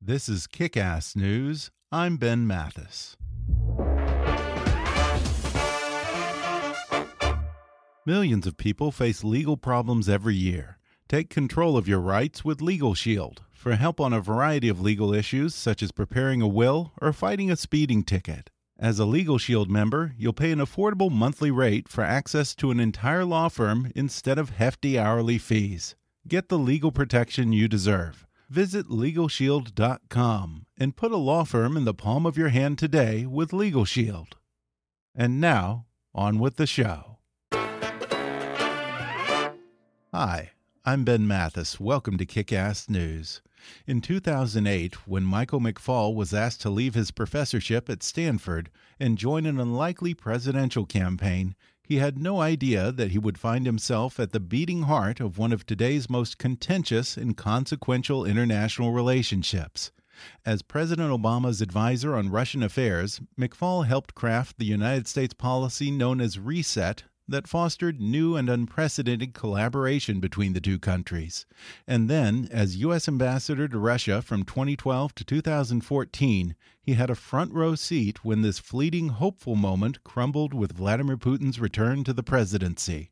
This is Kick Ass News. I'm Ben Mathis. Millions of people face legal problems every year. Take control of your rights with Legal Shield for help on a variety of legal issues, such as preparing a will or fighting a speeding ticket. As a Legal Shield member, you'll pay an affordable monthly rate for access to an entire law firm instead of hefty hourly fees. Get the legal protection you deserve. Visit LegalShield.com and put a law firm in the palm of your hand today with Legal Shield. And now, on with the show. Hi, I'm Ben Mathis. Welcome to Kick Ass News. In 2008, when Michael McFaul was asked to leave his professorship at Stanford and join an unlikely presidential campaign, he had no idea that he would find himself at the beating heart of one of today's most contentious and consequential international relationships. As President Obama's advisor on Russian affairs, McFaul helped craft the United States policy known as Reset that fostered new and unprecedented collaboration between the two countries. And then, as U.S. Ambassador to Russia from 2012 to 2014, he had a front row seat when this fleeting hopeful moment crumbled with Vladimir Putin's return to the presidency.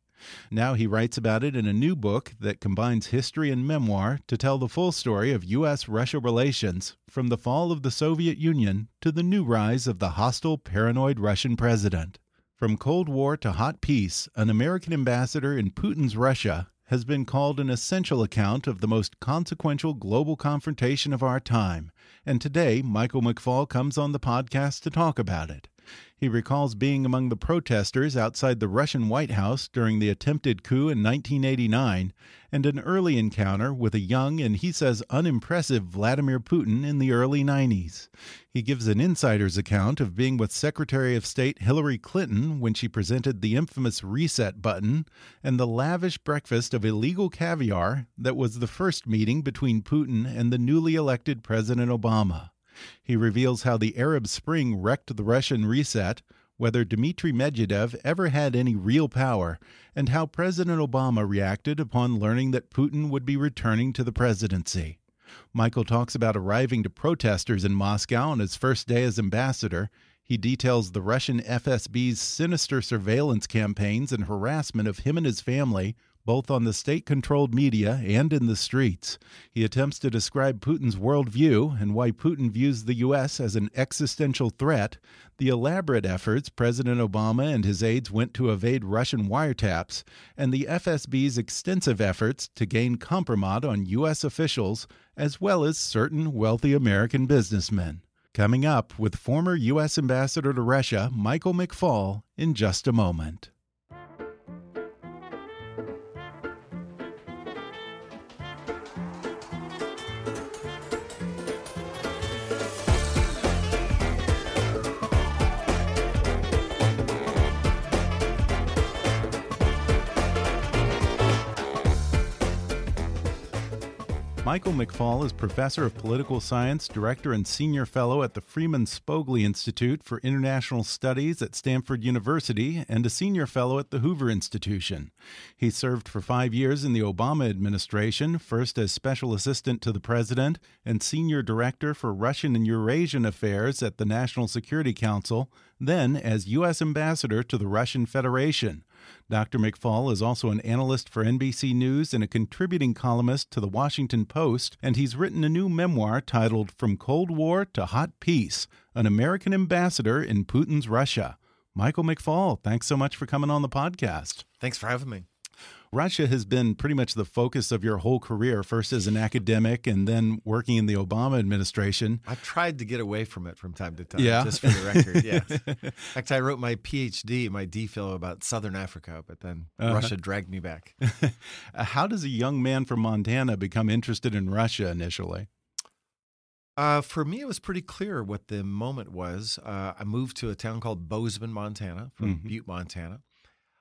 Now he writes about it in a new book that combines history and memoir to tell the full story of U.S. Russia relations from the fall of the Soviet Union to the new rise of the hostile, paranoid Russian president. From Cold War to hot peace, an American ambassador in Putin's Russia has been called an essential account of the most consequential global confrontation of our time. And today, Michael McFaul comes on the podcast to talk about it. He recalls being among the protesters outside the Russian White House during the attempted coup in 1989 and an early encounter with a young and he says unimpressive Vladimir Putin in the early 90s. He gives an insider's account of being with Secretary of State Hillary Clinton when she presented the infamous reset button and the lavish breakfast of illegal caviar that was the first meeting between Putin and the newly elected President Obama. He reveals how the Arab Spring wrecked the Russian reset, whether Dmitry Medvedev ever had any real power, and how President Obama reacted upon learning that Putin would be returning to the presidency. Michael talks about arriving to protesters in Moscow on his first day as ambassador. He details the Russian FSB's sinister surveillance campaigns and harassment of him and his family both on the state controlled media and in the streets. He attempts to describe Putin's worldview and why Putin views the U.S. as an existential threat, the elaborate efforts President Obama and his aides went to evade Russian wiretaps, and the FSB's extensive efforts to gain kompromat on U.S. officials as well as certain wealthy American businessmen. Coming up with former U.S. Ambassador to Russia, Michael McFaul, in just a moment. Michael McFaul is professor of political science, director and senior fellow at the Freeman Spogli Institute for International Studies at Stanford University, and a senior fellow at the Hoover Institution. He served for five years in the Obama administration, first as special assistant to the president and senior director for Russian and Eurasian affairs at the National Security Council, then as U.S. ambassador to the Russian Federation Dr. McFaul is also an analyst for NBC News and a contributing columnist to the Washington Post, and he's written a new memoir titled From Cold War to Hot Peace An American Ambassador in Putin's Russia. Michael McFaul, thanks so much for coming on the podcast. Thanks for having me. Russia has been pretty much the focus of your whole career, first as an academic and then working in the Obama administration. I've tried to get away from it from time to time, yeah. just for the record. yes. In fact, I wrote my PhD, my DPhil about Southern Africa, but then uh -huh. Russia dragged me back. How does a young man from Montana become interested in Russia initially? Uh, for me, it was pretty clear what the moment was. Uh, I moved to a town called Bozeman, Montana, from mm -hmm. Butte, Montana.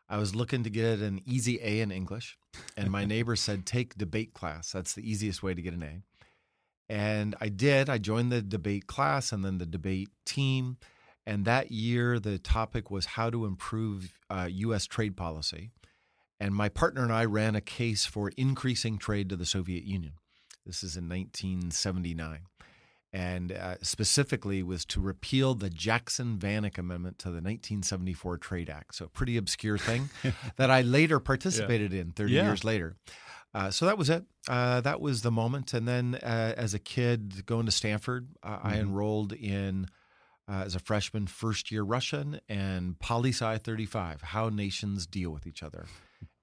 I was looking to get an easy A in English, and my neighbor said, Take debate class. That's the easiest way to get an A. And I did. I joined the debate class and then the debate team. And that year, the topic was how to improve uh, U.S. trade policy. And my partner and I ran a case for increasing trade to the Soviet Union. This is in 1979 and uh, specifically was to repeal the Jackson Vanik Amendment to the 1974 Trade Act. So, a pretty obscure thing that I later participated yeah. in 30 yeah. years later. Uh, so that was it. Uh, that was the moment. And then, uh, as a kid going to Stanford, mm-hmm. I enrolled in uh, as a freshman first year Russian and Poli Sci 35, how nations deal with each other.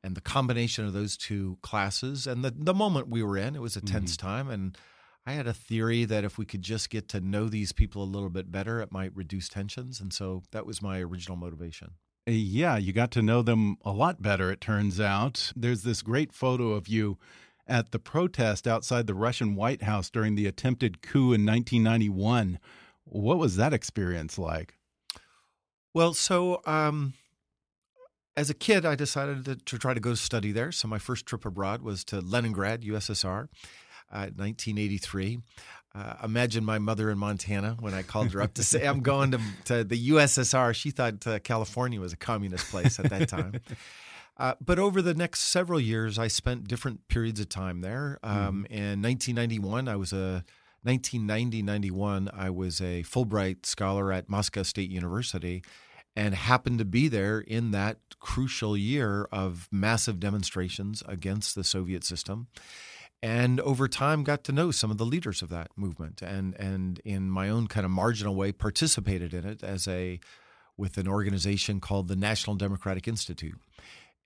And the combination of those two classes and the, the moment we were in, it was a tense mm-hmm. time. And I had a theory that if we could just get to know these people a little bit better, it might reduce tensions. And so that was my original motivation. Uh, yeah, you got to know them a lot better, it turns out. There's this great photo of you at the protest outside the Russian White House during the attempted coup in 1991. What was that experience like? Well, so um, as a kid, I decided to, to, try to go study there. So my first trip abroad was to Leningrad, USSR. 1983. Uh, uh, imagine my mother in Montana when I called her up to say I'm going to, to the USSR. She thought uh, California was a communist place at that time. Uh, but over the next several years, I spent different periods of time there. Um, mm. In 1991, I was a 1990-91, I was a Fulbright scholar at Moscow State University, and happened to be there in that crucial year of massive demonstrations against the Soviet system and over time got to know some of the leaders of that movement and and in my own kind of marginal way participated in it as a with an organization called the National Democratic Institute.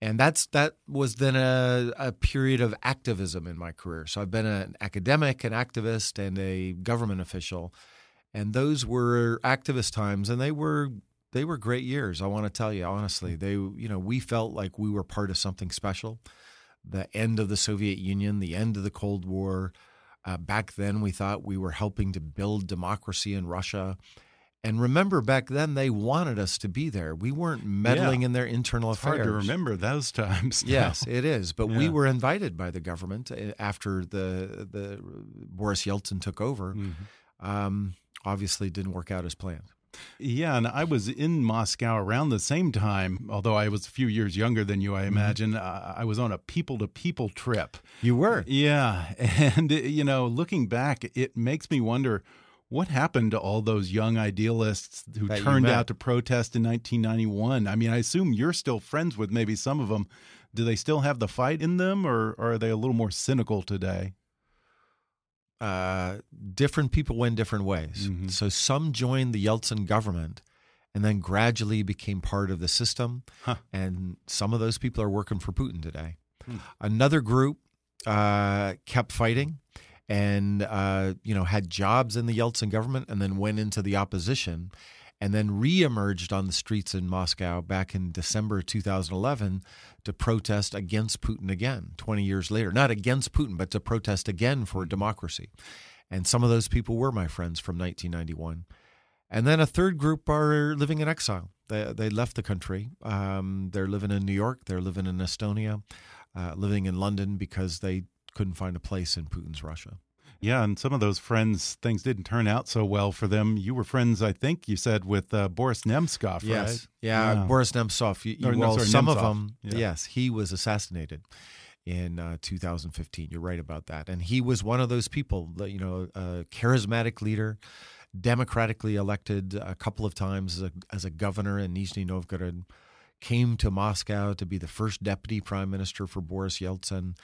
And that's that was then a, a period of activism in my career. So I've been an academic, an activist, and a government official. And those were activist times and they were they were great years, I want to tell you honestly. They you know, we felt like we were part of something special the end of the Soviet Union, the end of the Cold War. Uh, back then, we thought we were helping to build democracy in Russia. And remember, back then they wanted us to be there. We weren't meddling yeah. in their internal it's affairs. Hard to remember those times. Now. Yes, it is. But yeah. we were invited by the government uh, after the the Boris Yeltsin took over. Mm-hmm. Um, obviously, didn't work out as planned. Yeah, and I was in Moscow around the same time, although I was a few years younger than you, I mm-hmm. imagine. Mm -hmm. uh, I was on a people to people trip. You were? Yeah. And, you know, looking back, it makes me wonder what happened to all those young idealists who that turned out to protest in 1991? I mean, I assume you're still friends with maybe some of them. Do they still have the fight in them, or, or are they a little more cynical today? Uh, different people went different ways. Mm-hmm. So some joined the Yeltsin government and then gradually became part of the system. Huh. And some of those people are working for Putin today. Hmm. Another group uh, kept fighting and uh, you know had jobs in the Yeltsin government and then went into the opposition and then re-emerged on the streets in Moscow back in December 2011 to protest against Putin again 20 years later. Not against Putin, but to protest again for democracy. And some of those people were my friends from 1991. And then a third group are living in exile. They, they left the country. Um, they're living in New York, they're living in Estonia, uh, living in London because they couldn't find a place in Putin's Russia. Yeah, and some of those friends, things didn't turn out so well for them. You were friends, I think you said, with uh, Boris Nemtsov, yes. right? Yeah, yeah. Boris Nemtsov. You, you, well, no, sorry, some Nemtsov. of them, yeah. yes, he was assassinated in uh, 2015. You're right about that. And he was one of those people, that you know, a charismatic leader, democratically elected a couple of times as a, as a governor in Nizhny Novgorod came to Moscow to be the first deputy prime minister for Boris Yeltsin.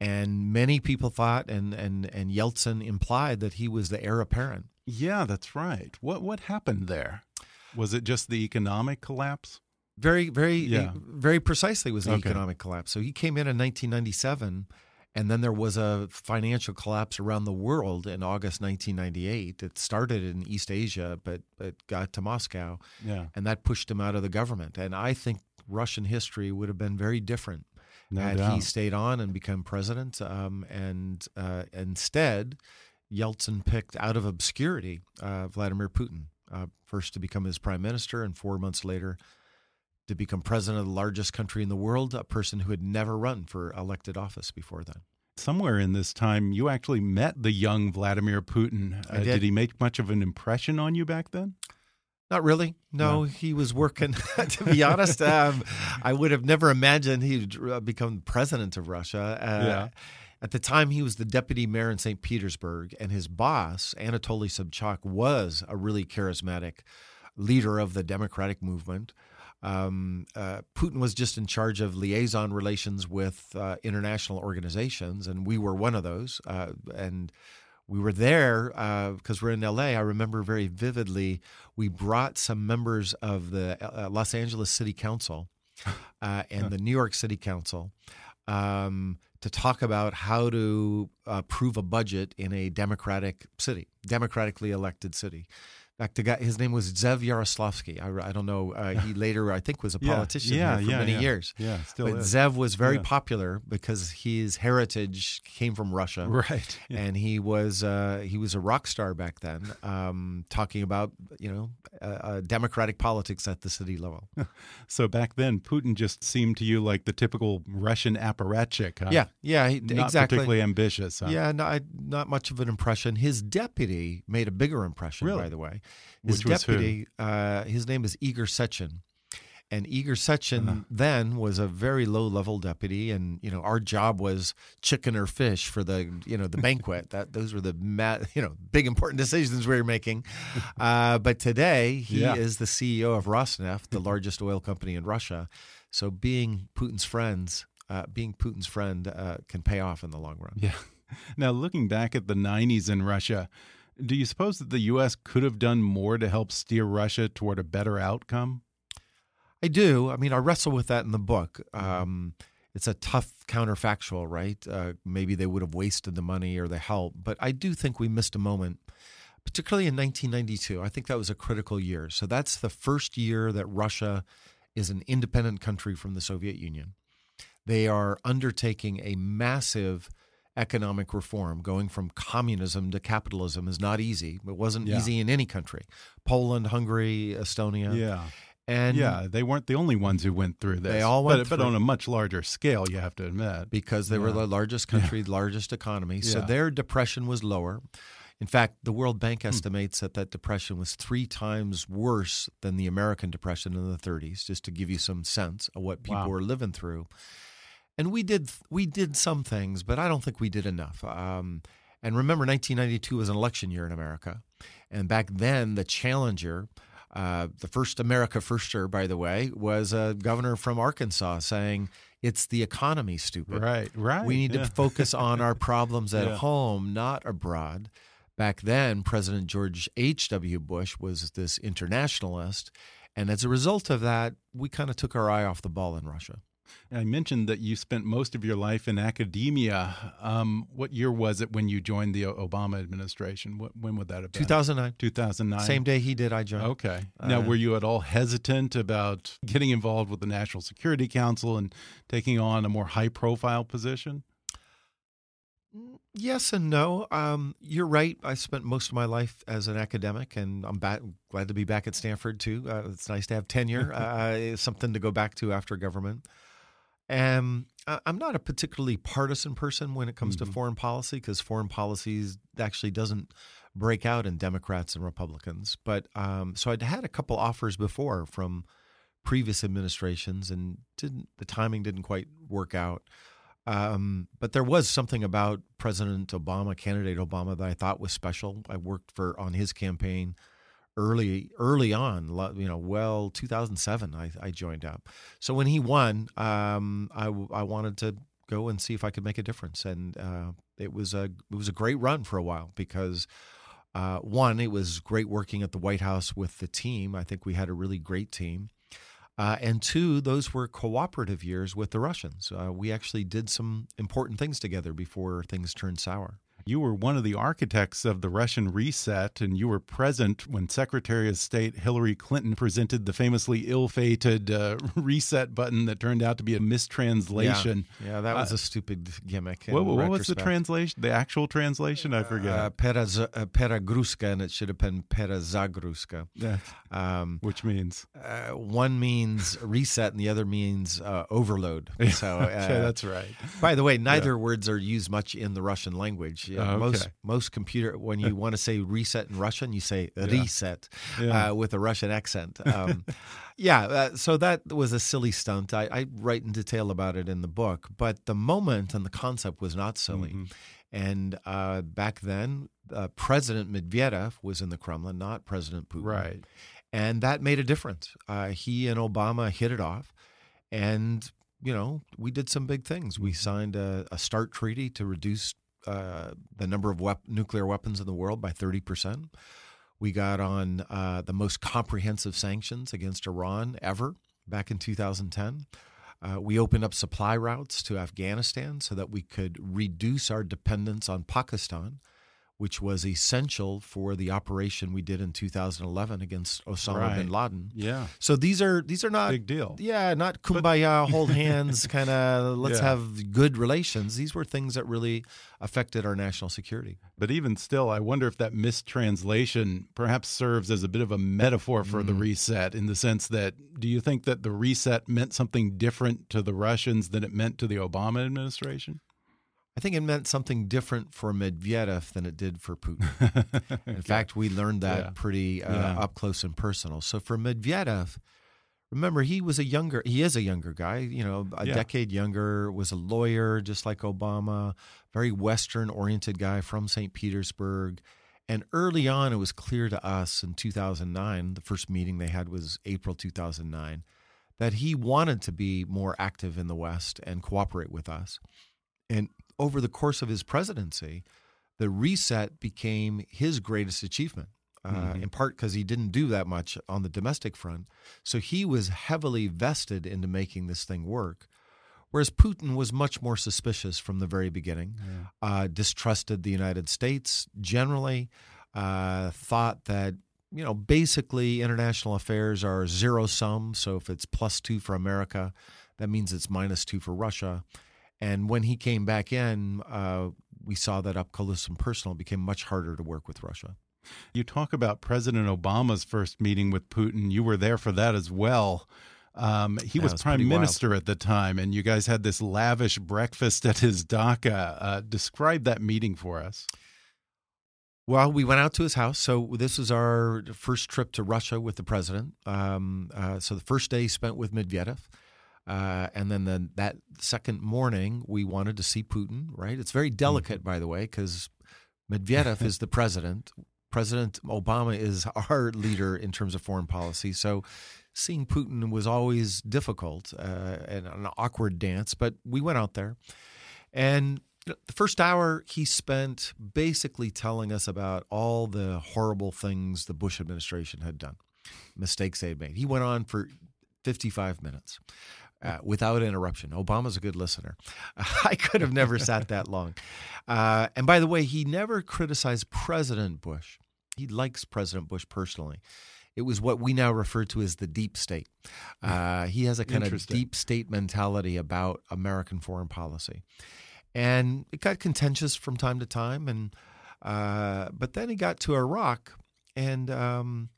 And many people thought, and, and, and Yeltsin implied that he was the heir apparent. Yeah, that's right. What what happened there? Was it just the economic collapse? Very, very, Yeah. very precisely was the Okay. economic collapse. So he came in in 1997, and then there was a financial collapse around the world in August 1998. It started in East Asia, but but got to Moscow, Yeah, and that pushed him out of the government. And I think Russian history would have been very different no had doubt. he stayed on and become president. Um, and uh, instead, Yeltsin picked out of obscurity uh, Vladimir Putin, uh, first to become his prime minister, and four months later to become president of the largest country in the world, a person who had never run for elected office before then. Somewhere in this time, you actually met the young Vladimir Putin. Uh, did. he make much of an impression on you back then? Not really. No, No. he was working. to be honest, um, I would have never imagined he'd uh, become president of Russia. Uh, Yeah. At the time, he was the deputy mayor in St. Petersburg, and his boss, Anatoly Sobchak, was a really charismatic leader of the democratic movement. Um, uh, Putin was just in charge of liaison relations with uh, international organizations, and we were one of those. Uh, and we were there because we're in LA. I remember very vividly. We brought some members of the uh, Los Angeles City Council uh, and the New York City Council um, to talk about how to uh, approve a budget in a democratic city, democratically elected city. Fact, the guy, his name was Zev Yaroslavsky. I, I don't know. Uh, he later, I think, was a politician yeah, here for yeah, many yeah. years. Yeah, still But is. Zev was very Yeah. popular because his heritage came from Russia right. Yeah. and he was uh, he was a rock star back then, um, talking about you know uh, uh, democratic politics at the city level. So back then, Putin just seemed to you like the typical Russian apparatchik. Huh? Yeah, yeah, he, not exactly. particularly ambitious. Huh? Yeah, not not much of an impression. His deputy made a bigger impression, Really? by the way. His Which deputy, uh, his name is Igor Sechin. And Igor Sechin Uh-huh. then was a very low level deputy, and you know our job was chicken or fish for the you know the banquet. That those were the ma- you know big important decisions we were making. Uh, but today he Yeah. is the CEO of Rosneft, the largest oil company in Russia. So being Putin's friends, uh, being Putin's friend, uh, can pay off in the long run. Yeah. Now, looking back at the 90s in Russia, do you suppose that the U.S. could have done more to help steer Russia toward a better outcome? I do. I mean, I wrestle with that in the book. Um, it's a tough counterfactual, right? Uh, maybe they would have wasted the money or the help, but I do think we missed a moment, particularly in 1992. I think that was a critical year. So that's the first year that Russia is an independent country from the Soviet Union. They are undertaking a massive economic reform. Going from communism to capitalism is not easy. It wasn't Yeah. easy in any country. Poland, Hungary, Estonia. Yeah. And yeah, they weren't the only ones who went through this. They all went but, but on a much larger scale, you have to admit. because they were the largest country, largest economy. So Yeah. their depression was lower. In fact, the World Bank Hmm. estimates that that depression was three times worse than the American depression in the 30s, just to give you some sense of what people Wow. were living through. And we did we did some things, but I don't think we did enough. Um, and remember, 1992 was an election year in America, and back then the challenger. Uh, the first America Firster, by the way, was a governor from Arkansas saying it's the economy, stupid. right, right. We need yeah. to focus on our problems at Yeah. home, not abroad. Back then, President George H.W. Bush was this internationalist. And as a result of that, we kind of took our eye off the ball in Russia. I mentioned that you spent most of your life in academia. Um, what year was it when you joined the Obama administration? What, when would that have been? 2009. 2009. Same day he did, I joined. Okay. Now, Uh, were you at all hesitant about getting involved with the National Security Council and taking on a more high profile position? Yes and no. Um, you're right. I spent most of my life as an academic, and I'm back, glad to be back at Stanford too. Uh, it's nice to have tenure, uh, something to go back to after government. Um, I- I'm not a particularly partisan person when it comes Mhm. to foreign policy because foreign policy actually doesn't break out in Democrats and Republicans. But um, so I'd had a couple offers before from previous administrations, and didn't the timing didn't quite work out. Um, but there was something about President Obama, candidate Obama, that I thought was special. I worked for on his campaign early early on you know well 2007 I, I joined up. So when he won um, I, I wanted to go and see if I could make a difference. And uh, it was a it was a great run for a while because uh, one it was great working at the White House with the team. I think we had a really great team. Uh, and two those were cooperative years with the Russians. Uh, we actually did some important things together before things turned sour you were one of the architects of the Russian reset, and you were present when Secretary of State Hillary Clinton presented the famously ill fated uh, reset button that turned out to be a mistranslation. Yeah, yeah that was uh, a stupid gimmick. What, what was the translation? The actual translation? I forget. Uh, Peregruzka, and it should have been Perezagruzka. Yeah. Um, Which means? Uh, one means reset, and the other means uh, overload. So okay, uh, that's right. By the way, neither yeah. words are used much in the Russian language. Yeah, oh, okay. Most most computer when you want to say reset in Russian, you say reset yeah. uh, with a Russian accent. Um, yeah, uh, so that was a silly stunt. I, I, write in detail about it in the book, but the moment and the concept was not silly. Mm-hmm. And uh, back then, uh, President Medvedev was in the Kremlin, not President Putin. Right. And that made a difference. Uh, he and Obama hit it off. And you know, we did some big things. We mm-hmm. signed a, a START treaty to reduce uh, the number of wep- nuclear weapons in the world by 30%. We got on uh, the most comprehensive sanctions against Iran ever back in 2010. Uh, we opened up supply routes to Afghanistan so that we could reduce our dependence on Pakistan which was essential for the operation we did in 2011 against Osama right. bin Laden. Yeah. So these are these are not big deal. Yeah, not kumbaya, but, hold hands, kind of let's yeah. have good relations. These were things that really affected our national security. But even still, I wonder if that mistranslation perhaps serves as a bit of a metaphor for mm. the reset in the sense that do you think that the reset meant something different to the Russians than it meant to the Obama administration? I think it meant something different for Medvedev than it did for Putin. In fact, we learned that yeah. pretty uh, yeah. up close and personal. So for Medvedev, remember he was a younger, he is a younger guy, you know, a yeah. decade younger, was a lawyer just like Obama, very Western oriented guy from St. Petersburg. And early on, it was clear to us in 2009, the first meeting they had was April 2009, that he wanted to be more active in the West and cooperate with us. And over the course of his presidency, the reset became his greatest achievement. Uh, mm-hmm. In part because he didn't do that much on the domestic front. So he was heavily vested into making this thing work. Whereas Putin was much more suspicious from the very beginning, yeah. uh, distrusted the United States generally, uh, thought that you know basically international affairs are zero sum. So if it's plus two for America, that means it's minus two for Russia. And when he came back in, uh, we saw that up close and personal it became much harder to work with Russia. You talk about President Obama's first meeting with Putin. You were there for that as well. Um, he was, was, prime minister wild. at the time, and you guys had this lavish breakfast at his dacha. Uh, describe that meeting for us. Well, we went out to his house. So this was our first trip to Russia with the president. Um, uh, so the first day spent with Medvedev. Uh, and then the, that second morning, we wanted to see Putin, right? It's very delicate, mm-hmm. by the way, because Medvedev is the president. President Obama is our leader in terms of foreign policy. So seeing Putin was always difficult uh, and an awkward dance, but we went out there. And the first hour, he spent basically telling us about all the horrible things the Bush administration had done, mistakes they had made. He went on for 55 minutes uh, without interruption. Obama's a good listener. I could have never sat that long. Uh, and by the way, he never criticized President Bush. He likes President Bush personally. It was what we now refer to as the deep state. Uh, he has a kind of deep state mentality about American foreign policy. And it got contentious from time to time. And uh, but then he got to Iraq, and um,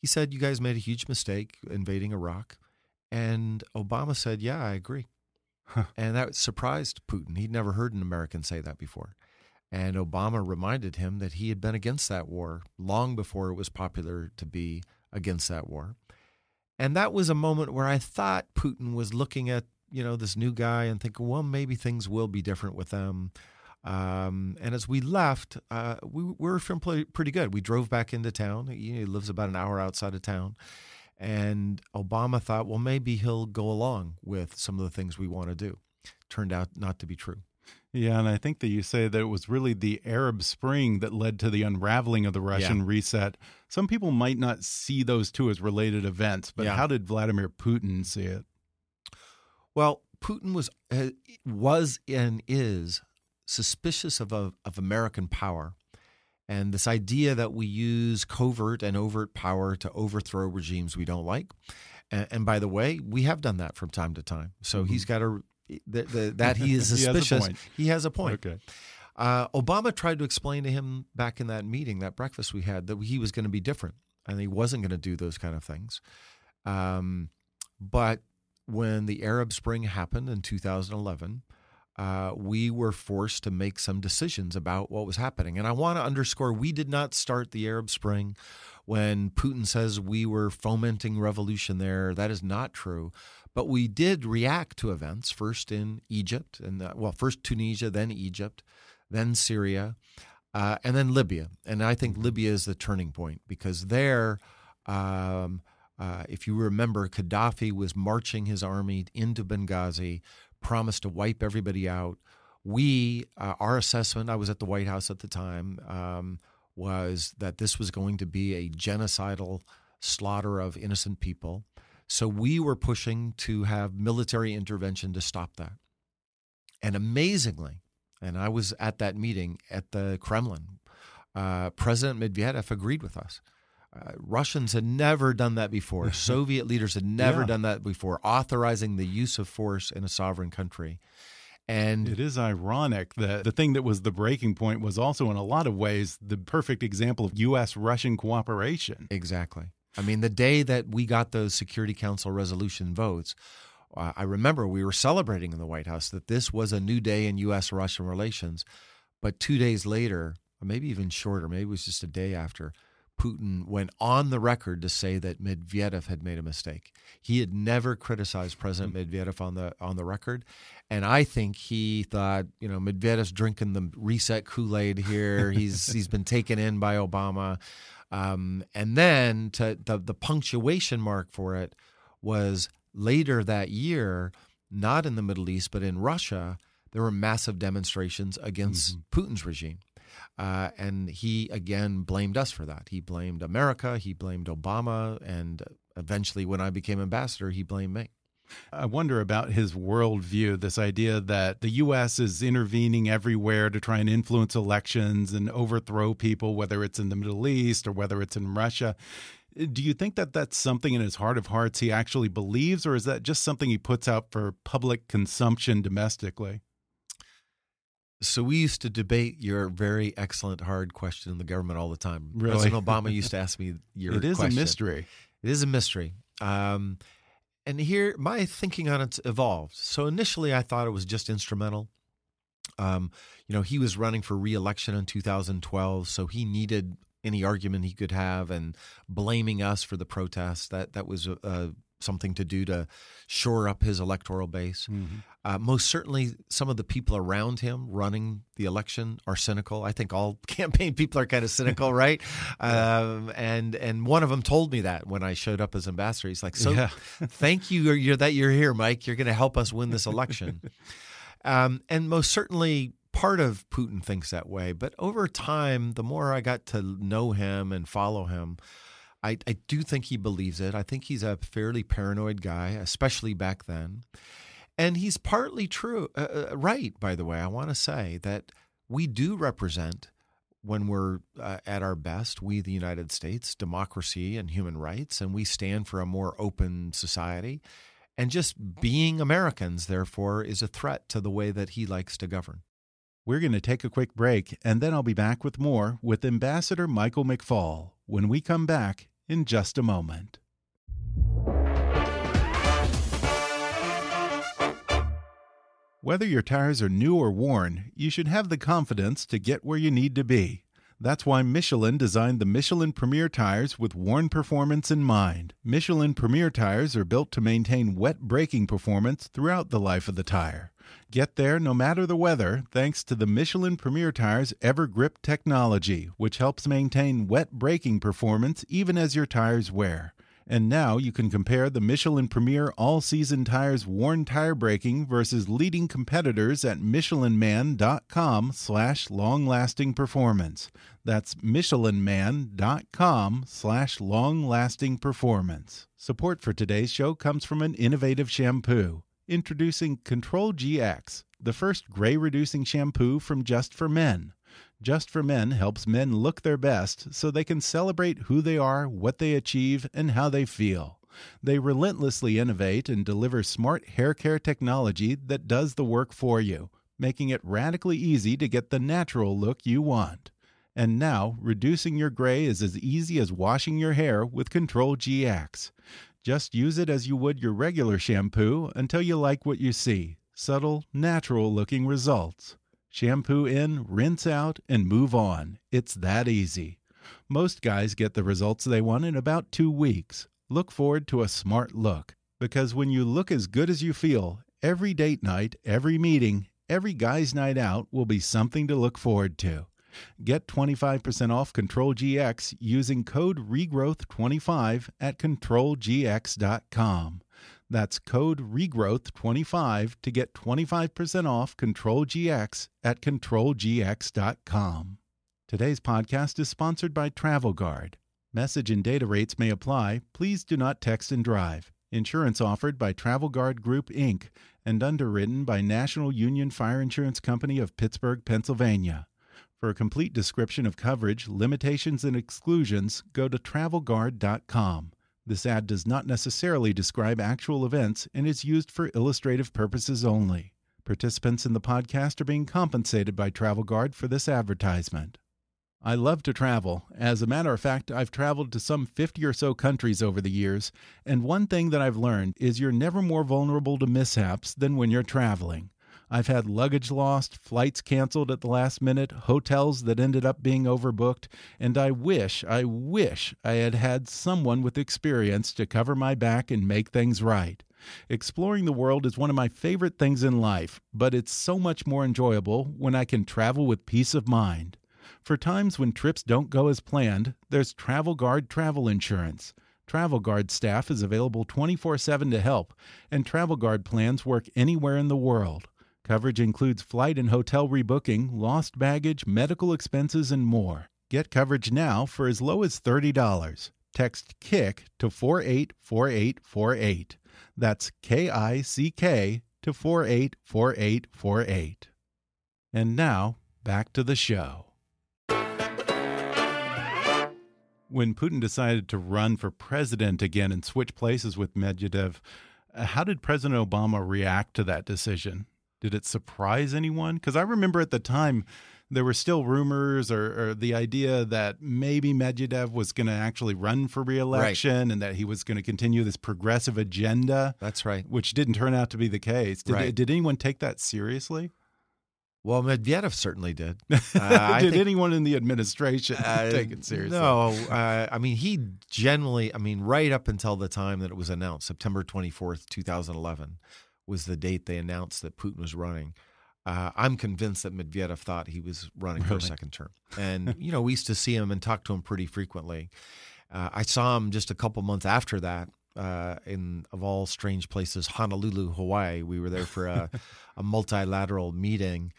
he said, "You guys made a huge mistake invading Iraq." And Obama said, Yeah, I agree. Huh. And that surprised Putin. He'd never heard an American say that before. And Obama reminded him that he had been against that war long before it was popular to be against that war. And that was a moment where I thought Putin was looking at, you know, this new guy and thinking, well, maybe things will be different with them. Um, and as we left, uh, we, we, were feeling pretty good. We drove back into town. He, he lives about an hour outside of town. And Obama thought, well, maybe he'll go along with some of the things we want to do. Turned out not to be true. Yeah, and I think that you say that it was really the Arab Spring that led to the unraveling of the Russian yeah. reset. Some people might not see those two as related events, but yeah. how did Vladimir Putin see it? Well, Putin was uh, was and is suspicious of a, of American power, and this idea that we use covert and overt power to overthrow regimes we don't like. And, and by the way, we have done that from time to time. So mm -hmm. he's got a the, the, that he is suspicious. he, has he, has a point. Okay. Uh, Obama tried to explain to him back in that meeting, that breakfast we had, that he was going to be different and he wasn't going to do those kind of things. Um, but when the Arab Spring happened in 2011, uh, we were forced to make some decisions about what was happening. And I want to underscore we did not start the Arab Spring when Putin says we were fomenting revolution there. That is not true. But we did react to events first in Egypt, and uh, well, first Tunisia, then Egypt, then Syria, uh, and then Libya. And I think Libya is the turning point because there, um, uh, if you remember, Gaddafi was marching his army into Benghazi, promised to wipe everybody out. We, uh, our assessment, I was at the White House at the time, um, was that this was going to be a genocidal slaughter of innocent people. So we were pushing to have military intervention to stop that. And amazingly, and I was at that meeting at the Kremlin, uh, President Medvedev agreed with us. Uh, Russians had never done that before. Soviet leaders had never yeah. done that before, authorizing the use of force in a sovereign country. And it is ironic that the thing that was the breaking point was also, in a lot of ways, the perfect example of U.S. Russian cooperation. Exactly. I mean, the day that we got those Security Council resolution votes, uh, I remember we were celebrating in the White House that this was a new day in U.S. Russian relations. But two days later, or maybe even shorter, maybe it was just a day after, Putin went on the record to say that Medvedev had made a mistake. He had never criticized President hmm. Medvedev on the on the record, and I think he thought, you know, Medvedev's drinking the reset Kool Aid here. He's he's been taken in by Obama. Um, and then to the, the punctuation mark for it was later that year, not in the Middle East, but in Russia, there were massive demonstrations against mm-hmm. Putin's regime. Uh, and he again blamed us for that. He blamed America, he blamed Obama, and eventually, when I became ambassador, he blamed me. I wonder about his worldview this idea that the U.S. is intervening everywhere to try and influence elections and overthrow people, whether it's in the Middle East or whether it's in Russia. Do you think that that's something in his heart of hearts he actually believes, or is that just something he puts out for public consumption domestically? So we used to debate your very excellent hard question in the government all the time. Really? President Obama used to ask me your. It is question. a mystery. It is a mystery. Um, and here my thinking on it's evolved. So initially, I thought it was just instrumental. Um, you know, he was running for reelection in 2012, so he needed any argument he could have, and blaming us for the protests that that was uh, something to do to shore up his electoral base. Mm-hmm. Uh, most certainly, some of the people around him running the election are cynical. I think all campaign people are kind of cynical, right? Um, and and one of them told me that when I showed up as ambassador. He's like, "So, yeah. thank you you're, that you're here, Mike. You're going to help us win this election." um, and most certainly, part of Putin thinks that way. But over time, the more I got to know him and follow him. I, I do think he believes it. I think he's a fairly paranoid guy, especially back then. And he's partly true, uh, uh right, by the way. I want to say that we do represent, when we're uh, at our best, we, the United States, democracy and human rights, and we stand for a more open society. And just being Americans, therefore, is a threat to the way that he likes to govern. We're going to take a quick break, and then I'll be back with more with Ambassador Michael McFaul when we come back in just a moment. Whether your tires are new or worn, you should have the confidence to get where you need to be. That's why Michelin designed the Michelin Premier tires with worn performance in mind. Michelin Premier tires are built to maintain wet braking performance throughout the life of the tire. Get there no matter the weather thanks to the Michelin Premier Tire's EverGrip technology, which helps maintain wet braking performance even as your tires wear. And now you can compare the Michelin Premier All Season Tires worn tire braking versus leading competitors at michelinman.com slash long-lasting performance. That's michelinman.com slash long-lasting performance. Support for today's show comes from an innovative shampoo. Introducing Control GX, the first gray reducing shampoo from Just for Men. Just for Men helps men look their best so they can celebrate who they are, what they achieve, and how they feel. They relentlessly innovate and deliver smart hair care technology that does the work for you, making it radically easy to get the natural look you want. And now, reducing your gray is as easy as washing your hair with Control GX. Just use it as you would your regular shampoo until you like what you see subtle, natural looking results. Shampoo in, rinse out, and move on. It's that easy. Most guys get the results they want in about two weeks. Look forward to a smart look. Because when you look as good as you feel, every date night, every meeting, every guy's night out will be something to look forward to. Get 25% off Control GX using code REGROWTH25 at controlgx.com. That's code REGROWTH25 to get 25% off Control GX at controlgx.com. Today's podcast is sponsored by Travel Guard. Message and data rates may apply. Please do not text and drive. Insurance offered by Travel Guard Group, Inc., and underwritten by National Union Fire Insurance Company of Pittsburgh, Pennsylvania. For a complete description of coverage, limitations, and exclusions, go to travelguard.com. This ad does not necessarily describe actual events and is used for illustrative purposes only. Participants in the podcast are being compensated by Travel Guard for this advertisement. I love to travel. As a matter of fact, I've traveled to some 50 or so countries over the years, and one thing that I've learned is you're never more vulnerable to mishaps than when you're traveling. I've had luggage lost, flights canceled at the last minute, hotels that ended up being overbooked, and I wish, I wish I had had someone with experience to cover my back and make things right. Exploring the world is one of my favorite things in life, but it's so much more enjoyable when I can travel with peace of mind. For times when trips don't go as planned, there's Travel Guard travel insurance. Travel Guard staff is available 24 7 to help, and Travel Guard plans work anywhere in the world. Coverage includes flight and hotel rebooking, lost baggage, medical expenses, and more. Get coverage now for as low as $30. Text KICK to 484848. That's K I C K to 484848. And now, back to the show. When Putin decided to run for president again and switch places with Medvedev, uh, how did President Obama react to that decision? Did it surprise anyone? Because I remember at the time there were still rumors or, or the idea that maybe Medvedev was going to actually run for reelection right. and that he was going to continue this progressive agenda. That's right. Which didn't turn out to be the case. Did, right. did anyone take that seriously? Well, Medvedev certainly did. Uh, did think, anyone in the administration uh, take it seriously? No. Uh, I mean, he generally, I mean, right up until the time that it was announced, September 24th, 2011 was the date they announced that Putin was running. Uh, I'm convinced that Medvedev thought he was running really? for a second term. And, you know, we used to see him and talk to him pretty frequently. Uh, I saw him just a couple months after that uh, in, of all strange places, Honolulu, Hawaii. We were there for a, a multilateral meeting.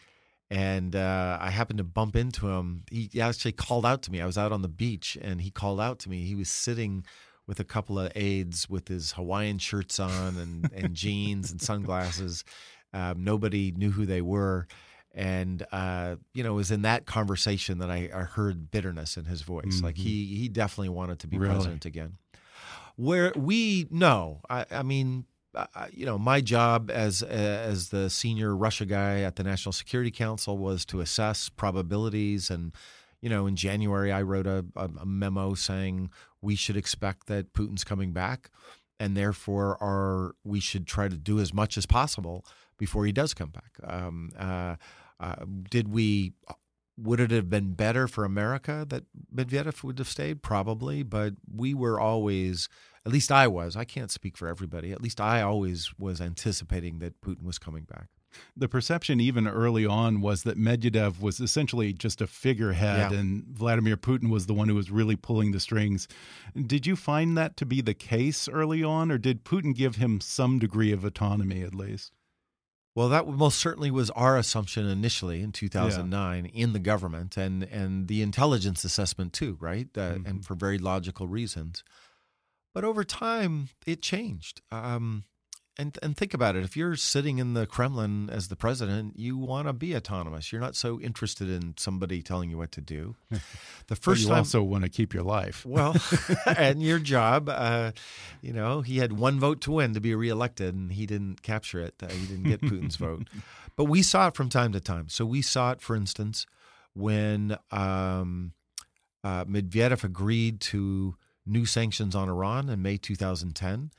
And uh, I happened to bump into him. He actually called out to me. I was out on the beach and he called out to me. He was sitting with a couple of aides with his Hawaiian shirts on and, and jeans and sunglasses. Um, nobody knew who they were. And uh, you know, it was in that conversation that I, I heard bitterness in his voice. Mm-hmm. Like he he definitely wanted to be really? president again. Where we no, I, I mean, uh, you know, my job as as the senior Russia guy at the National Security Council was to assess probabilities and you know, in January, I wrote a, a, memo saying we should expect that Putin's coming back, and therefore our we should try to do as much as possible before he does come back. Um, uh, uh, did we? Would it have been better for America that Medvedev would have stayed? Probably, but we were always, at least I was. I can't speak for everybody. At least I always was anticipating that Putin was coming back. The perception, even early on, was that Medvedev was essentially just a figurehead, Yeah. and Vladimir Putin was the one who was really pulling the strings. Did you find that to be the case early on, or did Putin give him some degree of autonomy at least? Well, that most certainly was our assumption initially in 2009 in the government and and the intelligence assessment too, right? Uh, Mhm. And for very logical reasons. But over time, it changed. Um, and and think about it: if you're sitting in the Kremlin as the president, you want to be autonomous. You're not so interested in somebody telling you what to do. The But first you time, also want to keep your life. well, and your job, uh, you know, he had one vote to win to be reelected, and he didn't capture it. Uh, he didn't get Putin's vote. But we saw it from time to time. So we saw it, for instance, when um, uh, Medvedev agreed to new sanctions on Iran in May 2010.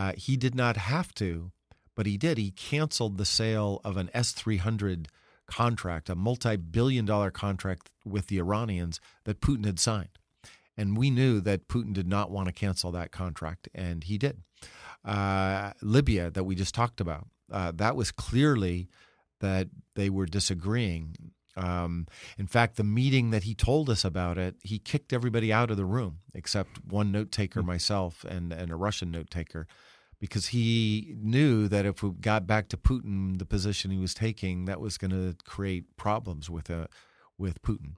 Uh, he did not have to, but he did. He canceled the sale of an S 300 contract, a multi billion dollar contract with the Iranians that Putin had signed. And we knew that Putin did not want to cancel that contract, and he did. Uh, Libya, that we just talked about, uh, that was clearly that they were disagreeing. Um, in fact, the meeting that he told us about it, he kicked everybody out of the room except one note taker, myself, and, and a Russian note taker, because he knew that if we got back to Putin, the position he was taking, that was going to create problems with uh, with Putin.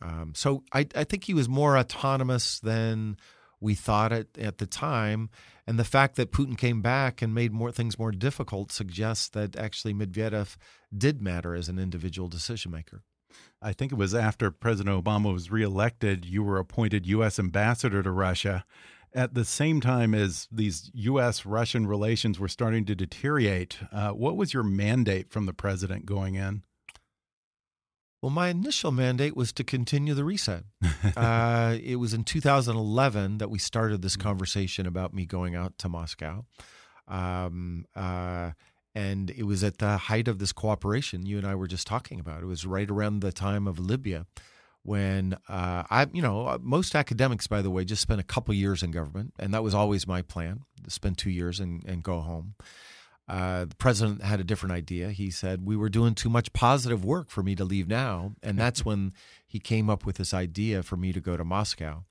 Um, so I, I think he was more autonomous than we thought it at the time, and the fact that Putin came back and made more things more difficult suggests that actually Medvedev did matter as an individual decision maker. I think it was after President Obama was reelected, you were appointed U.S. ambassador to Russia. At the same time as these U.S. Russian relations were starting to deteriorate, uh, what was your mandate from the president going in? Well, my initial mandate was to continue the reset. uh, it was in 2011 that we started this conversation about me going out to Moscow. Um, uh, and it was at the height of this cooperation you and I were just talking about. It was right around the time of Libya when uh, I, you know, most academics, by the way, just spent a couple years in government, and that was always my plan to spend two years and, and go home. Uh, the president had a different idea. He said we were doing too much positive work for me to leave now, and that's when he came up with this idea for me to go to Moscow.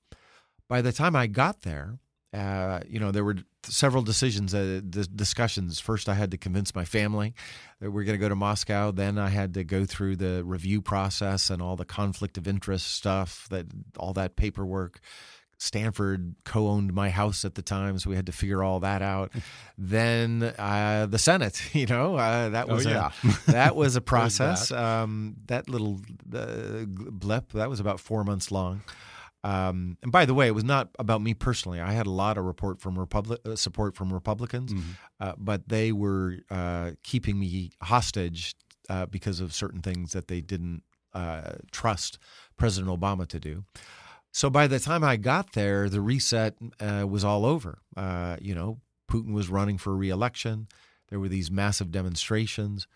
By the time I got there, uh, you know, there were several decisions, uh, dis- discussions. First, I had to convince my family that we're going to go to Moscow. Then I had to go through the review process and all the conflict of interest stuff, that all that paperwork. Stanford co-owned my house at the time, so we had to figure all that out. then uh, the Senate, you know, uh, that Oh, was yeah. a, that was a process. um, that little uh, blip that was about four months long. Um, and by the way, it was not about me personally. I had a lot of report from Republic uh, support from Republicans, uh, but they were uh, keeping me hostage uh, because of certain things that they didn't uh, trust President Obama to do. So by the time I got there, the reset uh, was all over. Uh, you know, Putin was running for reelection. There were these massive demonstrations.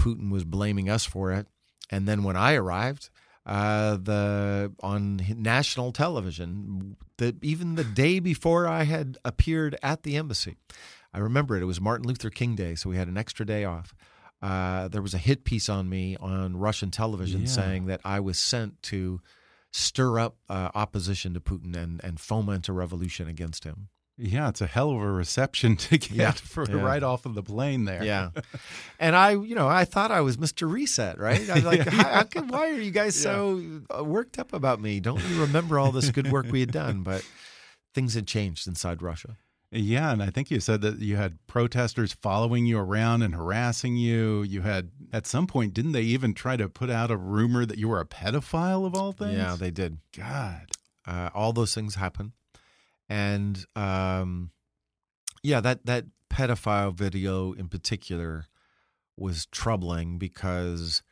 Putin was blaming us for it. And then when I arrived, uh, the on national television, the, even the day before I had appeared at the embassy, I remember it. It was Martin Luther King Day, so we had an extra day off. Uh, there was a hit piece on me on Russian television Yeah. saying that I was sent to stir up uh, opposition to Putin and, and foment a revolution against him. Yeah, it's a hell of a reception to get Yeah. for Yeah. right off of the plane there. Yeah. and I, you know, I thought I was Mr. Reset, right? I was like, come- why are you guys so uh, worked up about me? Don't you remember all this good work we had done? But things had changed inside Russia. Yeah, and I think you said that you had protesters following you around and harassing you. You had at some point, didn't they even try to put out a rumor that you were a pedophile of all things? Yeah, they did. God. Uh, all those things happen, and um, yeah, that that pedophile video in particular was troubling because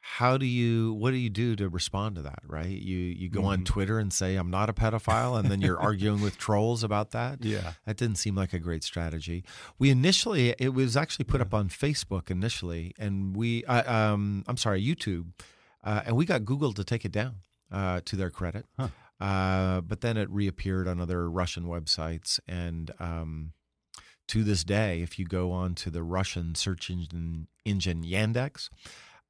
how do you what do you do to respond to that right you you go on Mhm. twitter and say i'm not a pedophile and then you're arguing with trolls about that Yeah. that didn't seem like a great strategy we initially it was actually put up on facebook initially and we uh, um i'm sorry youtube uh, and we got google to take it down uh, to their credit Huh. Uh, but then it reappeared on other russian websites and um to this day, if you go on to the Russian search engine, engine Yandex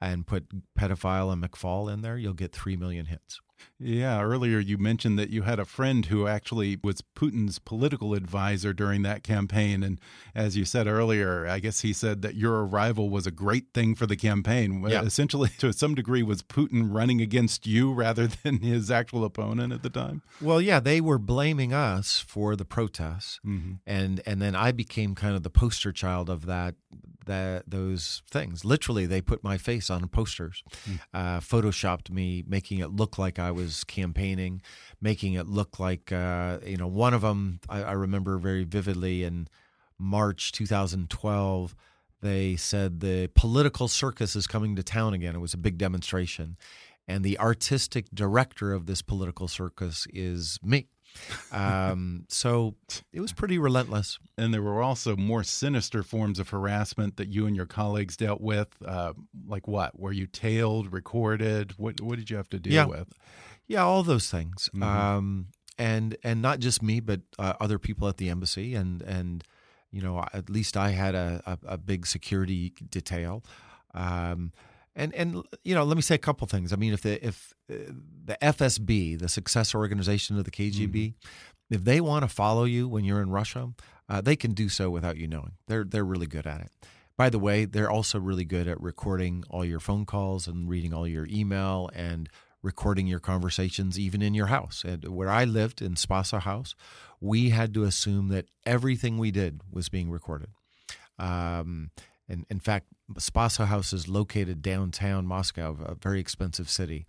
and put pedophile and McFaul in there, you'll get 3 million hits. Yeah, earlier you mentioned that you had a friend who actually was Putin's political advisor during that campaign. And as you said earlier, I guess he said that your arrival was a great thing for the campaign. Yeah. Essentially, to some degree, was Putin running against you rather than his actual opponent at the time? Well, yeah, they were blaming us for the protests. Mm -hmm. And and then I became kind of the poster child of that that those things. Literally, they put my face on posters, Hmm. uh, photoshopped me, making it look like I was campaigning, making it look like uh, you know. One of them I, I remember very vividly in March 2012. They said the political circus is coming to town again. It was a big demonstration, and the artistic director of this political circus is me. Um, so it was pretty relentless. And there were also more sinister forms of harassment that you and your colleagues dealt with. Uh, like what? Were you tailed, recorded? What What did you have to deal Yeah. with? Yeah, all those things. Mhm. Um, and and not just me, but uh, other people at the embassy, and and you know, at least I had a a, a big security detail. Um, and and you know, let me say a couple things. I mean, if the if uh, the FSB, the successor organization of the KGB, if they want to follow you when you're in Russia, uh, they can do so without you knowing. They're they're really good at it. By the way, they're also really good at recording all your phone calls and reading all your email and recording your conversations even in your house. And where I lived in Spaso House, we had to assume that everything we did was being recorded. Um, and in fact, Spaso House is located downtown Moscow, a very expensive city,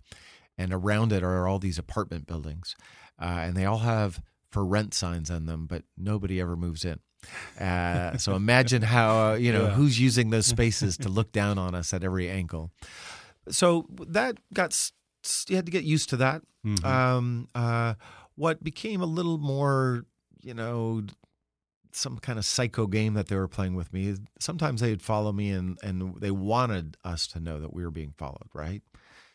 and around it are all these apartment buildings, uh, and they all have for rent signs on them, but nobody ever moves in. Uh, so imagine how uh, you know Yeah. who's using those spaces to look down on us at every angle. So that got you had to get used to that. Mhm. Um, uh, what became a little more, you know, some kind of psycho game that they were playing with me. Sometimes they'd follow me and and they wanted us to know that we were being followed, right?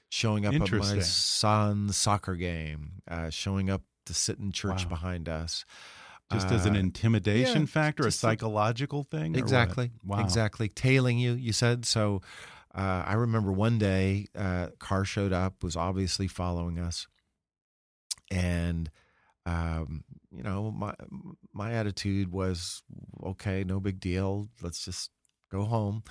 Showing up at my son's soccer game, uh, showing up to sit in church Wow. behind us. Just as an Uh, intimidation yeah, factor, a just a- psychological thing? Exactly. Wow. Exactly. Tailing you, you said. So uh, I remember one day, uh, car showed up, was obviously following us. And, um, you know, my, my attitude was, okay, no big deal. Let's just go home.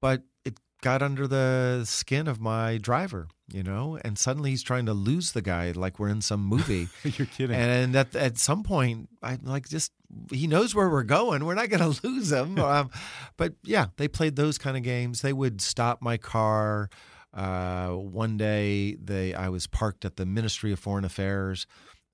But it got under the skin of my driver, you know, and suddenly he's trying to lose the guy like we're in some movie. You're kidding. And at at some point, I'm like, just he knows where we're going. We're not going to lose him. Um, but yeah, they played those kind of games. They would stop my car. Uh, one day, they I was parked at the Ministry of Foreign Affairs,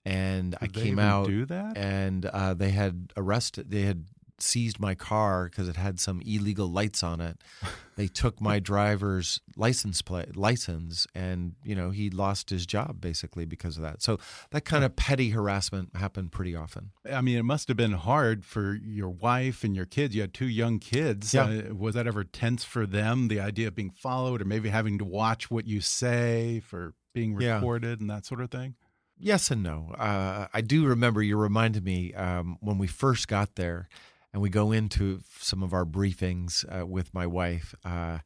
and I Did they came out, do that? and uh, they had arrested. They had seized my car because it had some illegal lights on it. They took my driver's license plate license, and you know he lost his job basically because of that. So that kind of petty harassment happened pretty often. I mean, it must have been hard for your wife and your kids. You had two young kids. Yeah. Uh, was that ever tense for them? The idea of being followed, or maybe having to watch what you say for being Yeah. recorded and that sort of thing. Yes and no. Uh, I do remember you reminded me um, when we first got there, and we go into some of our briefings uh, with my wife. Uh,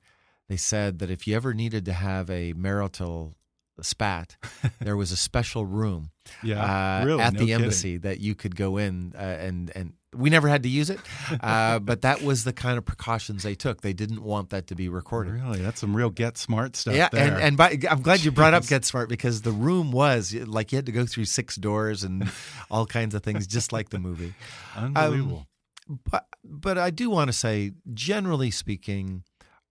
they said that if you ever needed to have a marital spat, there was a special room Yeah, uh, really, at no the kidding. embassy that you could go in uh, and and we never had to use it, uh, but that was the kind of precautions they took. They didn't want that to be recorded. Really, that's some real get smart stuff. Yeah, there. and and by, I'm glad you brought up Get Smart because the room was like you had to go through six doors and all kinds of things, just like the movie. unbelievable. But but I do want to say, generally speaking,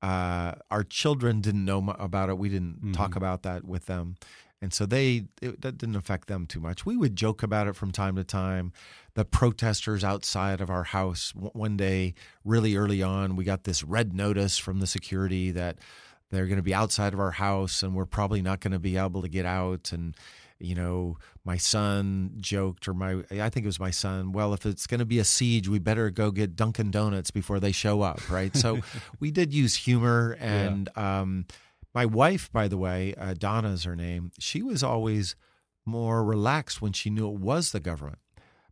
uh, our children didn't know about it. We didn't talk Mhm. about that with them, and so they it, that didn't affect them too much. We would joke about it from time to time. The protesters outside of our house one day, really early on, we got this red notice from the security that they're going to be outside of our house and we're probably not going to be able to get out and you know my son joked or my i think it was my son well if it's going to be a siege we better go get dunkin donuts before they show up right so we did use humor and um, my wife by the way uh, donna is her name she was always more relaxed when she knew it was the government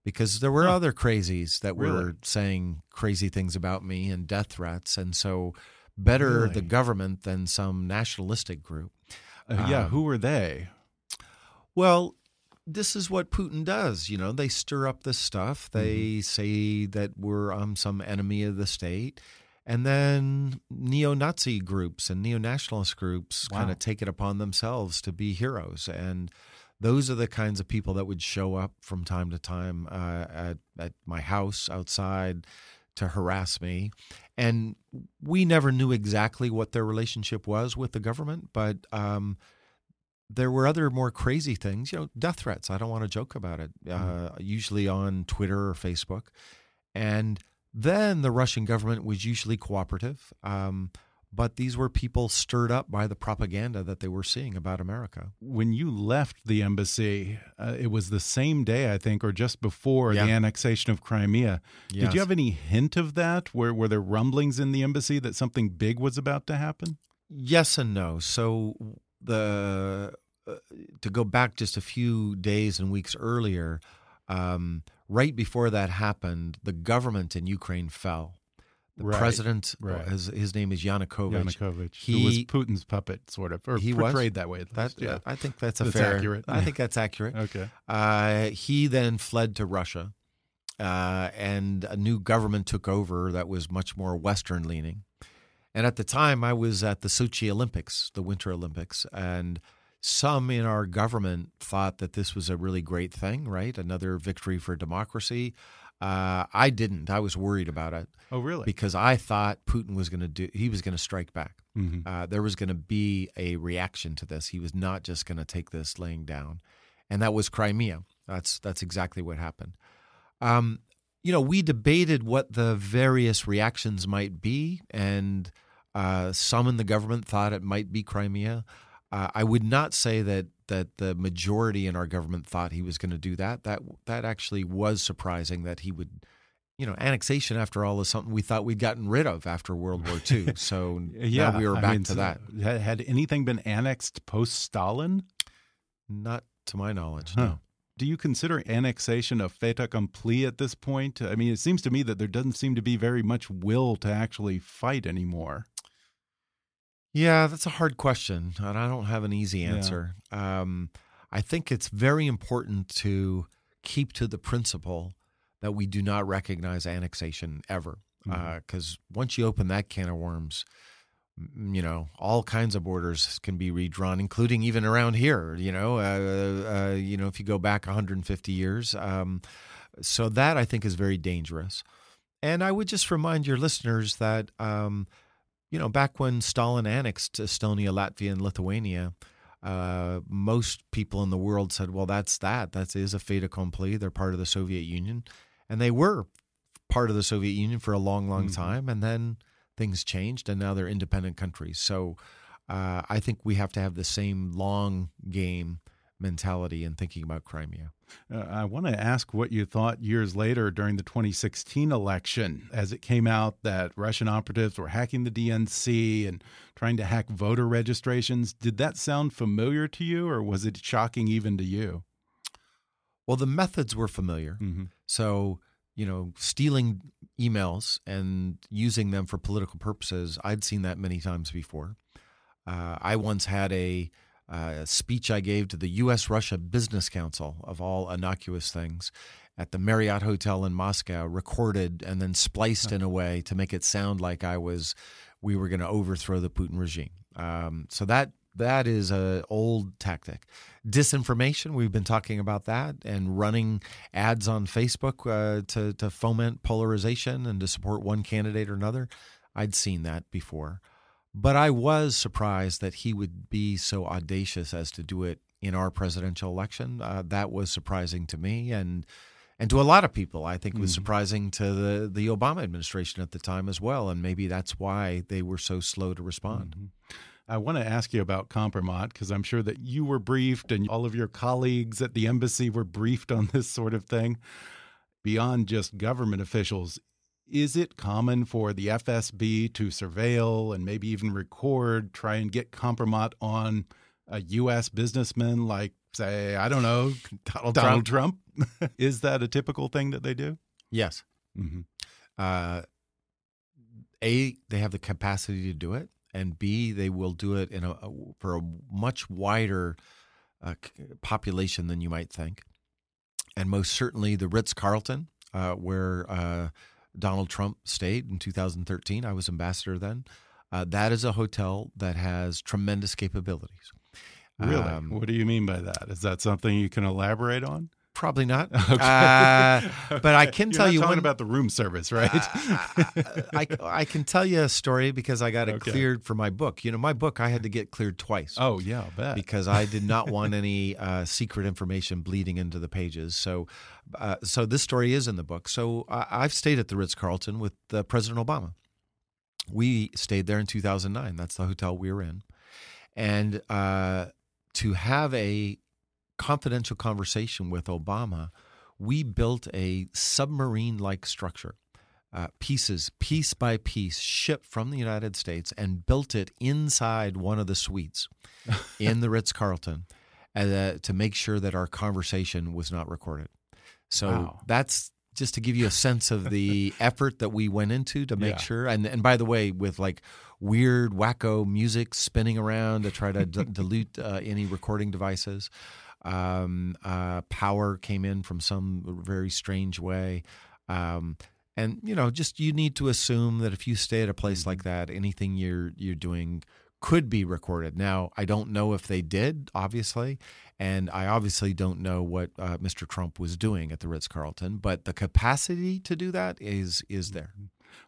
because there were Huh. other crazies that were saying crazy things about me and death threats, and so better Really? the government than some nationalistic group. Uh, yeah, Um, who were they? Well, this is what Putin does. You know, they stir up this stuff. They say that we're um, some enemy of the state. And then neo Nazi groups and neo nationalist groups kind of take it upon themselves to be heroes. And those are the kinds of people that would show up from time to time uh, at, at my house outside to harass me. And we never knew exactly what their relationship was with the government, but um, there were other more crazy things, you know, death threats. I don't want to joke about it, uh, usually on Twitter or Facebook. And then the Russian government was usually cooperative. Um, but these were people stirred up by the propaganda that they were seeing about America. When you left the embassy, uh, it was the same day, I think, or just before Yeah. the annexation of Crimea. Did you have any hint of that? Were, were there rumblings in the embassy that something big was about to happen? Yes and no. So the uh, to go back just a few days and weeks earlier, um, right before that happened, the government in Ukraine fell. The Right, president, right. his, his name is Yanukovych. Yanukovych, who was Putin's puppet, sort of, or He was? portrayed that way. At That, yeah. I think that's a That's fair. accurate. I think that's accurate. okay. Uh, he then fled to Russia, uh, and a new government took over that was much more Western leaning. And at the time, I was at the Sochi Olympics, the Winter Olympics, and some in our government thought that this was a really great thing, right? Another victory for democracy. Uh, I didn't. I was worried about it Oh, really? because I thought Putin was going to do. He was going to strike back hmm uh, there was going to be a reaction to this. He was not just going to take this laying down, and that was Crimea. That's that's exactly what happened. Um, you know, we debated what the various reactions might be, and uh, some in the government thought it might be Crimea. Uh, I would not say that that the majority in our government thought he was going to do that. That that actually was surprising that he would. You know, annexation after all is something we thought we'd gotten rid of after World War II. So Yeah, now we were I back mean, to that. Had, had anything been annexed post Stalin? Not to my knowledge, Huh. no. Do you consider annexation a fait accompli at this point? I mean, it seems to me that there doesn't seem to be very much will to actually fight anymore. Yeah, that's a hard question, and I don't have an easy Yeah. answer. Um, I think it's very important to keep to the principle that we do not recognize annexation ever, because once you open that can of worms, you know, all kinds of borders can be redrawn, including even around here. You know, uh, uh, you know, if you go back 150 years, um, so that I think is very dangerous. And I would just remind your listeners that, um, you know, back when Stalin annexed Estonia, Latvia, and Lithuania, uh, most people in the world said, "Well, that's that. That is a fait accompli. They're part of the Soviet Union," and they were part of the Soviet Union for a long, long Mhm. time. And then things changed, and now they're independent countries. So uh, I think we have to have the same long game mentality in thinking about Crimea. Uh, I want to ask what you thought years later during the 2016 election as it came out that Russian operatives were hacking the DNC and trying to hack voter registrations. Did that sound familiar to you, or was it shocking even to you? Well, the methods were familiar. Mm-hmm. So, you know, stealing emails and using them for political purposes, I'd seen that many times before. Uh, I once had a uh, speech I gave to the U.S. Russia Business Council, of all innocuous things, at the Marriott Hotel in Moscow, recorded and then spliced in a way to make it sound like I was, we were going to overthrow the Putin regime. Um, so that that is a old tactic. Disinformation, we've been talking about that, and running ads on Facebook uh, to to foment polarization and to support one candidate or another. I'd seen that before, but I was surprised that he would be so audacious as to do it in our presidential election. Uh, that was surprising to me, and and to a lot of people, I think it was surprising to the the Obama administration at the time as well, and maybe that's why they were so slow to respond. Mhm. I want to ask you about Kompromat because I'm sure that you were briefed and all of your colleagues at the embassy were briefed on this sort of thing. Beyond just government officials, is it common for the FSB to surveil and maybe even record, try and get Kompromat on a U.S. businessman like say, I don't know, Donald, Donald Trump. Is that a typical thing that they do? Yes. Mm-hmm. Uh, a, they have the capacity to do it, and B, they will do it in a, a for a much wider uh, population than you might think. And most certainly, the Ritz Carlton, uh, where uh, Donald Trump stayed in 2013. I was ambassador then. Uh, that is a hotel that has tremendous capabilities. Really? Um, what do you mean by that? Is that something you can elaborate on? Probably not. Okay. Uh, but I can You're tell you talking one about the room service, right? uh, I, I can tell you a story because I got it Okay. cleared for my book. You know, my book I had to get cleared twice. oh yeah, I'll bet. because I did not want any uh, secret information bleeding into the pages. So, uh, so this story is in the book. So I I've stayed at the Ritz Carlton with uh, President Obama. We stayed there in 2009. That's the hotel we were in, and uh, to have a confidential conversation with Obama, we built a submarine-like structure. Uh, pieces, piece by piece, shipped from the United States and built it inside one of the suites in the Ritz Carlton uh, to make sure that our conversation was not recorded. So Wow. that's just to give you a sense of the effort that we went into to make Yeah. sure. And and by the way, with like weird wacko music spinning around to try to d- dilute uh, any recording devices. Um, uh, power came in from some very strange way. Um, and you know, just you need to assume that if you stay at a place like that, anything you're you're doing could be recorded. Now, I don't know if they did, obviously, and I obviously don't know what uh, Mr. Trump was doing at the Ritz Carlton, but the capacity to do that is is there.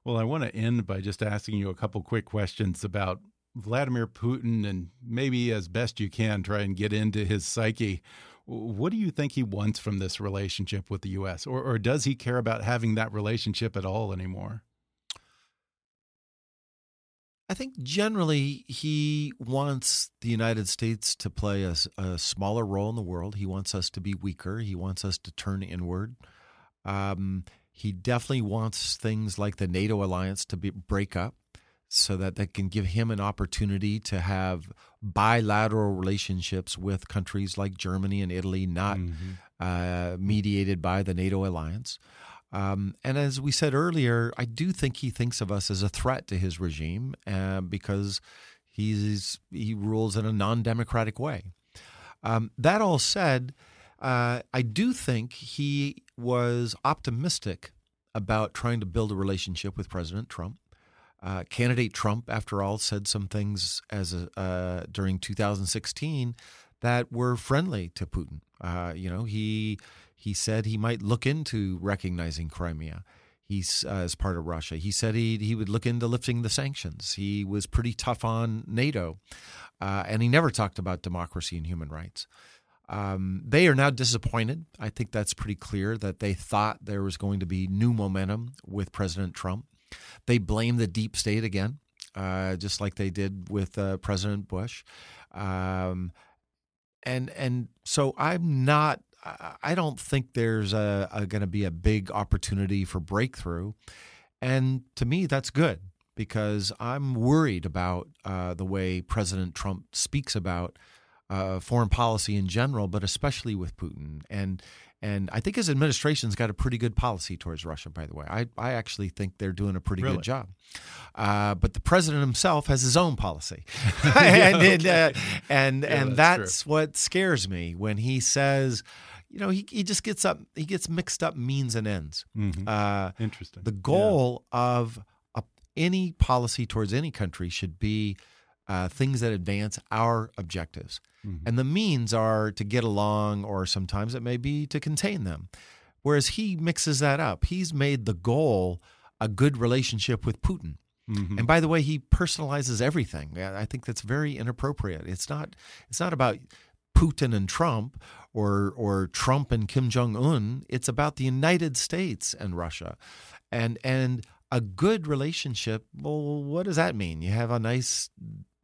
Well, I want to end by just asking you a couple quick questions about Vladimir Putin and maybe as best you can try and get into his psyche. What do you think he wants from this relationship with the U.S., or, or does he care about having that relationship at all anymore? I think generally he wants the United States to play a smaller role in the world. He wants us to be weaker. He wants us to turn inward. Um, he definitely wants things like the NATO alliance to be, break up so that that can give him an opportunity to have bilateral relationships with countries like Germany and Italy, not uh, mediated by the NATO alliance. Um, and as we said earlier, I do think he thinks of us as a threat to his regime uh, because he's he rules in a non-democratic way. Um, that all said, uh, I do think he was optimistic about trying to build a relationship with President Trump. Uh, candidate Trump, after all, said some things as a, uh, during 2016 that were friendly to Putin. Uh, you know, he he said he might look into recognizing Crimea. He's uh, as part of Russia. He said he he would look into lifting the sanctions. He was pretty tough on NATO, uh, and he never talked about democracy and human rights. Um, they are now disappointed. I think that's pretty clear that they thought there was going to be new momentum with President Trump. They blame the deep state again, uh, just like they did with uh, President Bush. Um, and and so I'm not. I- don't think there's a, a going to be a big opportunity for breakthrough, and to me that's good because I'm worried about uh, the way President Trump speaks about uh, foreign policy in general, but especially with Putin. And and I think his administration's got a pretty good policy towards Russia. By the way, I I actually think they're doing a pretty Really? good job. Uh, but the president himself has his own policy, and and uh, and, Yeah, and that's that's what scares me when he says. You know, he, he just gets up, he gets mixed up means and ends. Mhm. Uh, Interesting. the goal of a, any policy towards any country should be uh, things that advance our objectives. Mhm. And the means are to get along, or sometimes it may be to contain them. Whereas he mixes that up. He's made the goal a good relationship with Putin. Mhm. And by the way, he personalizes everything. I think that's very inappropriate. It's not. It's not about Putin and Trump or or Trump and Kim Jong Un. It's about the United States and Russia, and and a good relationship. Well, what does that mean? You have a nice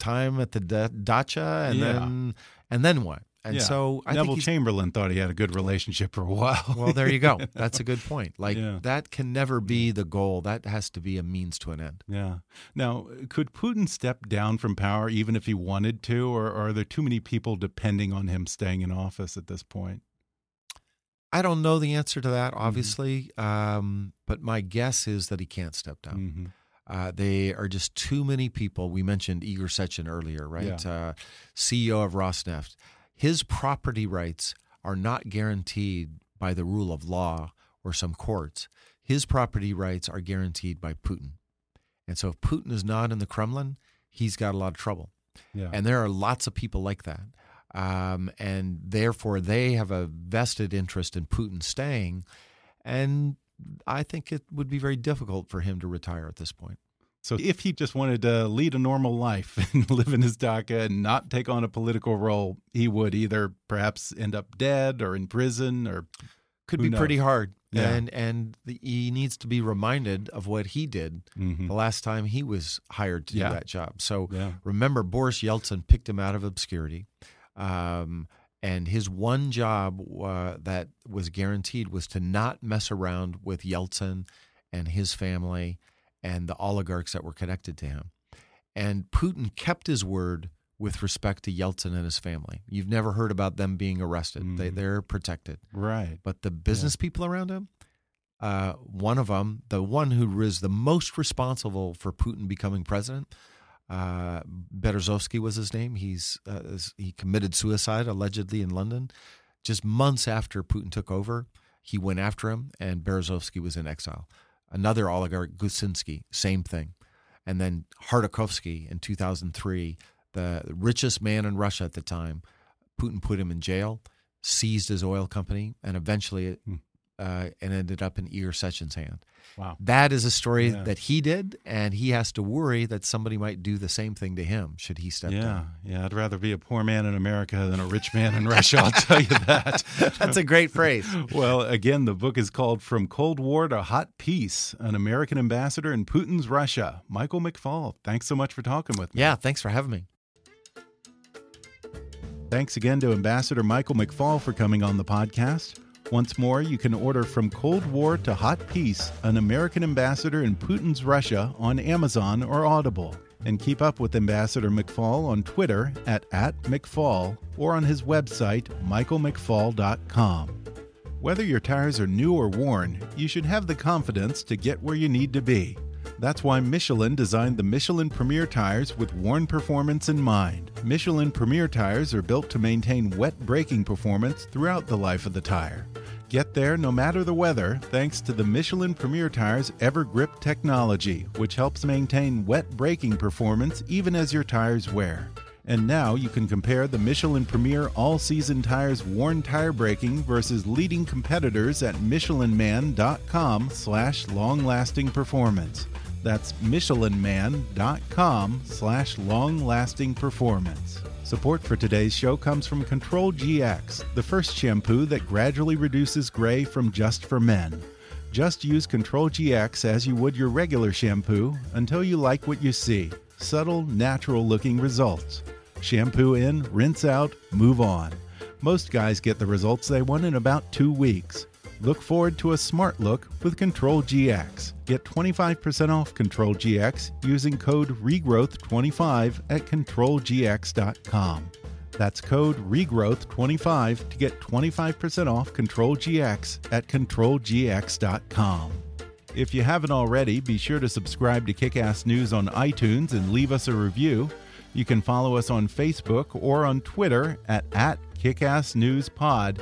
time at the da- dacha, and Yeah. then and then what? And yeah. so I Neville think Chamberlain thought he had a good relationship for a while. well, there you go. That's a good point. Like Yeah. that can never be the goal. That has to be a means to an end. Yeah. Now, could Putin step down from power even if he wanted to, or, or are there too many people depending on him staying in office at this point? I don't know the answer to that, Mm-hmm. obviously, um, but my guess is that he can't step down. hmm Uh, they are just too many people. We mentioned Igor Sechin earlier, right? Uh, CEO of Rosneft. His property rights are not guaranteed by the rule of law or some courts. His property rights are guaranteed by Putin. And so if Putin is not in the Kremlin, he's got a lot of trouble. Yeah. And there are lots of people like that. Um, and therefore, they have a vested interest in Putin staying. And I think it would be very difficult for him to retire at this point. So if he just wanted to lead a normal life and live in his dacha and not take on a political role, he would either perhaps end up dead or in prison or Could be pretty hard. Yeah. And and the, he needs to be reminded of what he did Mhm. the last time he was hired to Yeah. do that job. So Yeah. remember, Boris Yeltsin picked him out of obscurity. Um, and his one job uh, that was guaranteed was to not mess around with Yeltsin and his family and the oligarchs that were connected to him. And Putin kept his word with respect to Yeltsin and his family. You've never heard about them being arrested. They, Mhm. they're protected. right. But the business people around him, uh, one of them, the one who was the most responsible for Putin becoming president, uh, Berezovsky was his name. He's uh, he committed suicide allegedly in London. Just months after Putin took over, he went after him, and Berezovsky was in exile. Another oligarch, Gusinsky, same thing. And then Khodorkovsky in 2003, the richest man in Russia at the time, Putin put him in jail, seized his oil company, and eventually it, Hmm. Uh, it ended up in Igor Sechin's hand. Wow. That is a story Yeah. that he did, and he has to worry that somebody might do the same thing to him should he step Yeah. down. Yeah. I'd rather be a poor man in America than a rich man in Russia. I'll tell you that. That's a great phrase. Well, again, the book is called From Cold War to Hot Peace An American Ambassador in Putin's Russia. Michael McFaul, thanks so much for talking with me. Yeah, thanks for having me. Thanks again to Ambassador Michael McFaul for coming on the podcast. Once more, you can order From Cold War to Hot Peace An American Ambassador in Putin's Russia on Amazon or Audible. And keep up with Ambassador McFaul on Twitter at, at McFaul or on his website, michaelmcfaul.com. Whether your tires are new or worn, you should have the confidence to get where you need to be. That's why Michelin designed the Michelin Premier tires with worn performance in mind. Michelin Premier tires are built to maintain wet braking performance throughout the life of the tire. Get there no matter the weather thanks to the Michelin Premier Tire's EverGrip technology, which helps maintain wet braking performance even as your tires wear. And now you can compare the Michelin Premier All Season Tires worn tire braking versus leading competitors at michelinman.com slash long-lasting performance. That's michelinman.com slash long-lasting performance. Support for today's show comes from Control GX, the first shampoo that gradually reduces gray from just for men. Just use Control GX as you would your regular shampoo until you like what you see subtle, natural looking results. Shampoo in, rinse out, move on. Most guys get the results they want in about two weeks. Look forward to a smart look with Control GX. Get 25% off Control GX using code REGROWTH25 at ControlGX.com. That's code REGROWTH25 to get 25% off Control GX at ControlGX.com. If you haven't already, be sure to subscribe to Kickass News on iTunes and leave us a review. You can follow us on Facebook or on Twitter at, at KickassNewsPod.